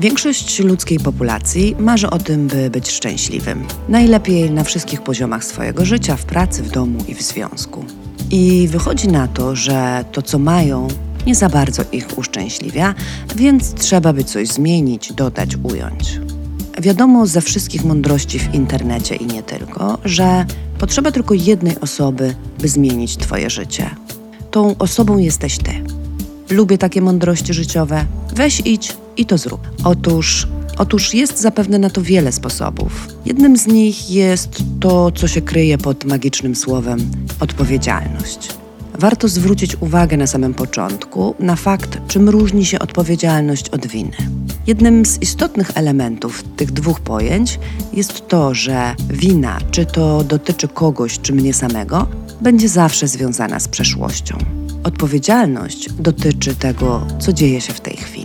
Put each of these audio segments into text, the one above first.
Większość ludzkiej populacji marzy o tym, by być szczęśliwym. Najlepiej na wszystkich poziomach swojego życia, w pracy, w domu i w związku. I wychodzi na to, że to, co mają, nie za bardzo ich uszczęśliwia, więc trzeba by coś zmienić, dodać, ująć. Wiadomo ze wszystkich mądrości w internecie i nie tylko, że potrzeba tylko jednej osoby, by zmienić Twoje życie. Tą osobą jesteś Ty. Lubię takie mądrości życiowe. Weź idź i to zrób. Otóż, otóż jest zapewne na to wiele sposobów. Jednym z nich jest to, co się kryje pod magicznym słowem odpowiedzialność. Warto zwrócić uwagę na samym początku na fakt, czym różni się odpowiedzialność od winy. Jednym z istotnych elementów tych dwóch pojęć jest to, że wina, czy to dotyczy kogoś, czy mnie samego, będzie zawsze związana z przeszłością. Odpowiedzialność dotyczy tego, co dzieje się w tej chwili.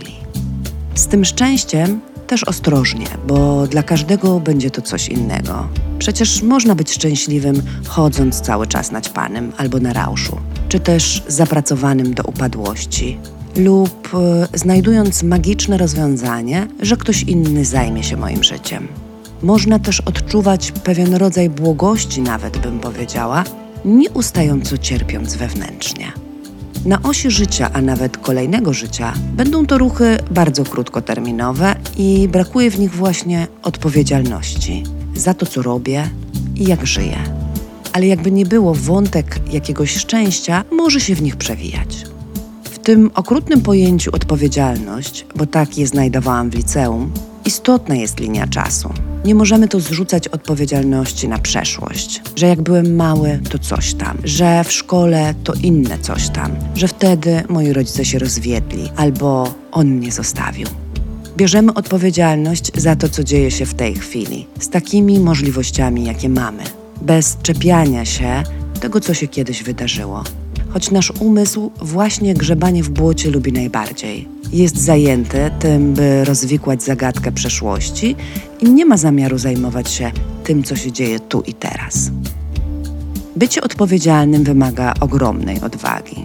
Z tym szczęściem też ostrożnie, bo dla każdego będzie to coś innego. Przecież można być szczęśliwym chodząc cały czas naćpanym albo na rauszu, czy też zapracowanym do upadłości, lub y, znajdując magiczne rozwiązanie, że ktoś inny zajmie się moim życiem. Można też odczuwać pewien rodzaj błogości, nawet bym powiedziała, nieustająco cierpiąc wewnętrznie. Na osi życia, a nawet kolejnego życia, będą to ruchy bardzo krótkoterminowe i brakuje w nich właśnie odpowiedzialności za to, co robię i jak żyję. Ale jakby nie było, wątek jakiegoś szczęścia może się w nich przewijać. W tym okrutnym pojęciu odpowiedzialność, bo tak je znajdowałam w liceum, istotna jest linia czasu. Nie możemy to zrzucać odpowiedzialności na przeszłość, że jak byłem mały, to coś tam, że w szkole to inne coś tam, że wtedy moi rodzice się rozwiedli albo on mnie zostawił. Bierzemy odpowiedzialność za to, co dzieje się w tej chwili, z takimi możliwościami, jakie mamy, bez czepiania się tego, co się kiedyś wydarzyło. Choć nasz umysł właśnie grzebanie w błocie lubi najbardziej. Jest zajęty tym, by rozwikłać zagadkę przeszłości i nie ma zamiaru zajmować się tym, co się dzieje tu i teraz. Bycie odpowiedzialnym wymaga ogromnej odwagi.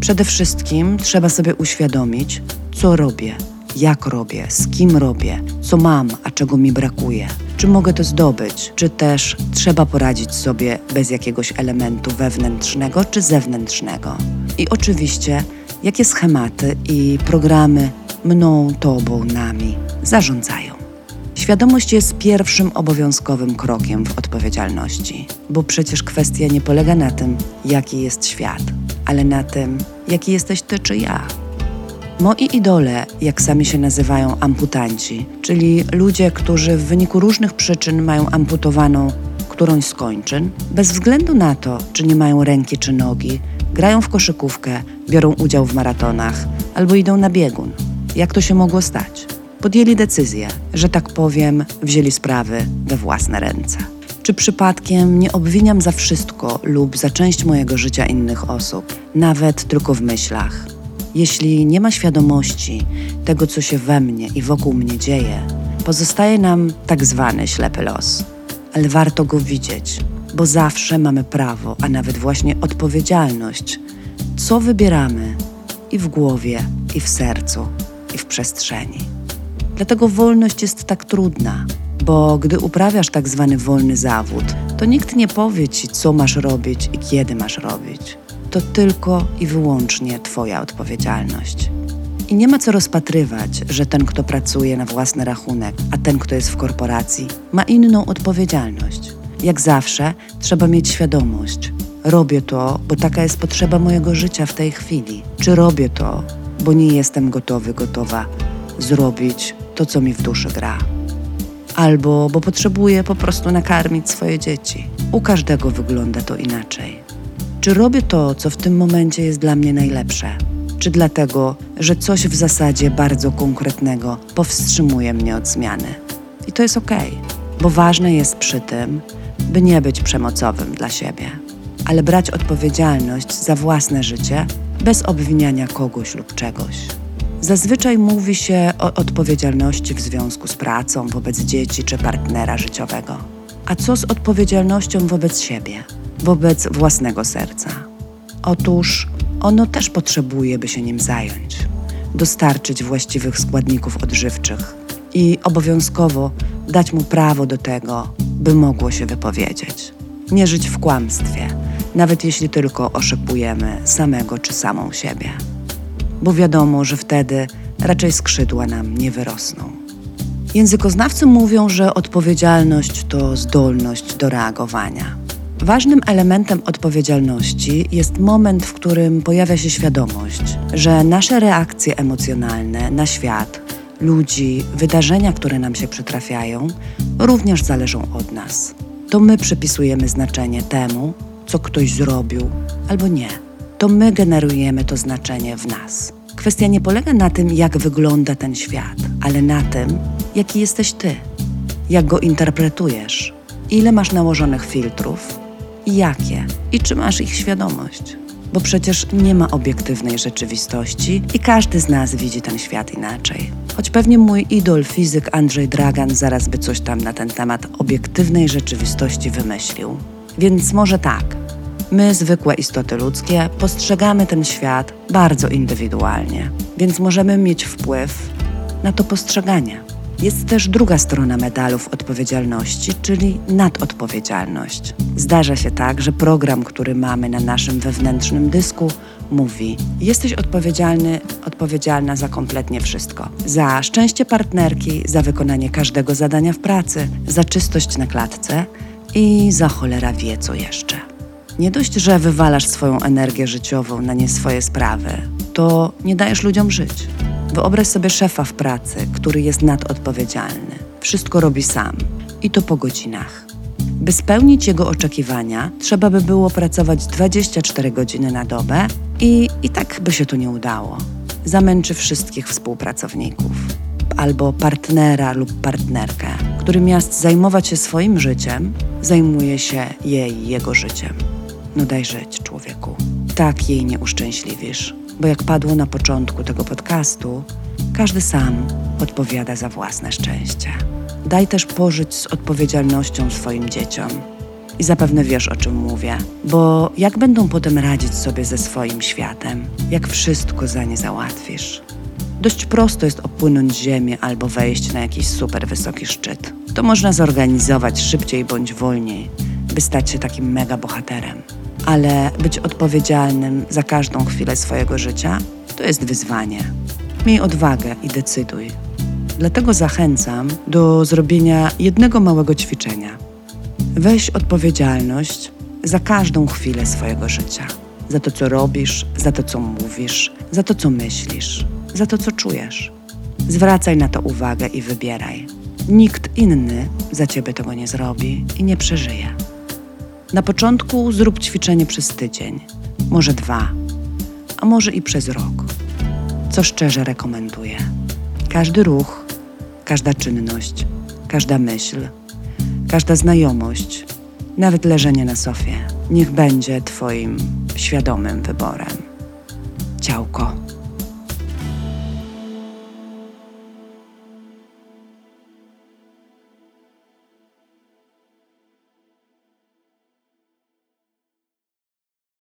Przede wszystkim trzeba sobie uświadomić, co robię, jak robię, z kim robię, co mam, a czego mi brakuje. Czy mogę to zdobyć, czy też trzeba poradzić sobie bez jakiegoś elementu wewnętrznego czy zewnętrznego. I oczywiście, jakie schematy i programy mną, tobą, nami zarządzają. Świadomość jest pierwszym obowiązkowym krokiem w odpowiedzialności, bo przecież kwestia nie polega na tym, jaki jest świat, ale na tym, jaki jesteś ty czy ja. Moi idole, jak sami się nazywają amputanci, czyli ludzie, którzy w wyniku różnych przyczyn mają amputowaną którąś z kończyn, bez względu na to, czy nie mają ręki czy nogi, grają w koszykówkę, biorą udział w maratonach albo idą na biegun. Jak to się mogło stać? Podjęli decyzję, że tak powiem, wzięli sprawy we własne ręce. Czy przypadkiem nie obwiniam za wszystko lub za część mojego życia innych osób, nawet tylko w myślach? Jeśli nie ma świadomości tego, co się we mnie i wokół mnie dzieje, pozostaje nam tak zwany ślepy los. Ale warto go widzieć, bo zawsze mamy prawo, a nawet właśnie odpowiedzialność, co wybieramy i w głowie, i w sercu, i w przestrzeni. Dlatego wolność jest tak trudna, bo gdy uprawiasz tak zwany wolny zawód, to nikt nie powie ci, co masz robić i kiedy masz robić to tylko i wyłącznie Twoja odpowiedzialność. I nie ma co rozpatrywać, że ten, kto pracuje na własny rachunek, a ten, kto jest w korporacji, ma inną odpowiedzialność. Jak zawsze, trzeba mieć świadomość. Robię to, bo taka jest potrzeba mojego życia w tej chwili. Czy robię to, bo nie jestem gotowy, gotowa zrobić to, co mi w duszy gra. Albo bo potrzebuję po prostu nakarmić swoje dzieci. U każdego wygląda to inaczej. Czy robię to, co w tym momencie jest dla mnie najlepsze? Czy dlatego, że coś w zasadzie bardzo konkretnego powstrzymuje mnie od zmiany? I to jest ok, bo ważne jest przy tym, by nie być przemocowym dla siebie, ale brać odpowiedzialność za własne życie bez obwiniania kogoś lub czegoś. Zazwyczaj mówi się o odpowiedzialności w związku z pracą wobec dzieci czy partnera życiowego. A co z odpowiedzialnością wobec siebie? Wobec własnego serca. Otóż ono też potrzebuje, by się nim zająć. dostarczyć właściwych składników odżywczych i obowiązkowo dać mu prawo do tego, by mogło się wypowiedzieć. Nie żyć w kłamstwie, nawet jeśli tylko oszepujemy samego czy samą siebie. Bo wiadomo, że wtedy raczej skrzydła nam nie wyrosną. Językoznawcy mówią, że odpowiedzialność to zdolność do reagowania. Ważnym elementem odpowiedzialności jest moment, w którym pojawia się świadomość, że nasze reakcje emocjonalne na świat, ludzi, wydarzenia, które nam się przytrafiają, również zależą od nas. To my przypisujemy znaczenie temu, co ktoś zrobił albo nie. To my generujemy to znaczenie w nas. Kwestia nie polega na tym, jak wygląda ten świat, ale na tym, jaki jesteś ty, jak go interpretujesz, ile masz nałożonych filtrów jakie, i czy masz ich świadomość. Bo przecież nie ma obiektywnej rzeczywistości i każdy z nas widzi ten świat inaczej. Choć pewnie mój idol, fizyk Andrzej Dragan, zaraz by coś tam na ten temat obiektywnej rzeczywistości wymyślił. Więc może tak. My, zwykłe istoty ludzkie, postrzegamy ten świat bardzo indywidualnie, więc możemy mieć wpływ na to postrzeganie. Jest też druga strona medalu w odpowiedzialności, czyli nadodpowiedzialność. Zdarza się tak, że program, który mamy na naszym wewnętrznym dysku, mówi: Jesteś odpowiedzialny, odpowiedzialna za kompletnie wszystko. Za szczęście partnerki, za wykonanie każdego zadania w pracy, za czystość na klatce i za cholera wie co jeszcze. Nie dość, że wywalasz swoją energię życiową na nie swoje sprawy, to nie dajesz ludziom żyć. Wyobraź sobie szefa w pracy, który jest nadodpowiedzialny. Wszystko robi sam i to po godzinach. By spełnić jego oczekiwania, trzeba by było pracować 24 godziny na dobę i i tak by się to nie udało. Zamęczy wszystkich współpracowników albo partnera lub partnerkę, który miast zajmować się swoim życiem, zajmuje się jej jego życiem. No daj żyć, człowieku. Tak jej nie uszczęśliwisz, bo jak padło na początku tego podcastu, każdy sam odpowiada za własne szczęście. Daj też pożyć z odpowiedzialnością swoim dzieciom. I zapewne wiesz, o czym mówię, bo jak będą potem radzić sobie ze swoim światem, jak wszystko za nie załatwisz? Dość prosto jest opłynąć ziemię albo wejść na jakiś super wysoki szczyt. To można zorganizować szybciej bądź wolniej, by stać się takim mega bohaterem. Ale być odpowiedzialnym za każdą chwilę swojego życia to jest wyzwanie. Miej odwagę i decyduj. Dlatego zachęcam do zrobienia jednego małego ćwiczenia. Weź odpowiedzialność za każdą chwilę swojego życia. Za to, co robisz, za to, co mówisz, za to, co myślisz, za to, co czujesz. Zwracaj na to uwagę i wybieraj. Nikt inny za ciebie tego nie zrobi i nie przeżyje. Na początku zrób ćwiczenie przez tydzień, może dwa, a może i przez rok. Co szczerze rekomenduję. Każdy ruch, każda czynność, każda myśl, każda znajomość, nawet leżenie na sofie, niech będzie Twoim świadomym wyborem. Ciałko.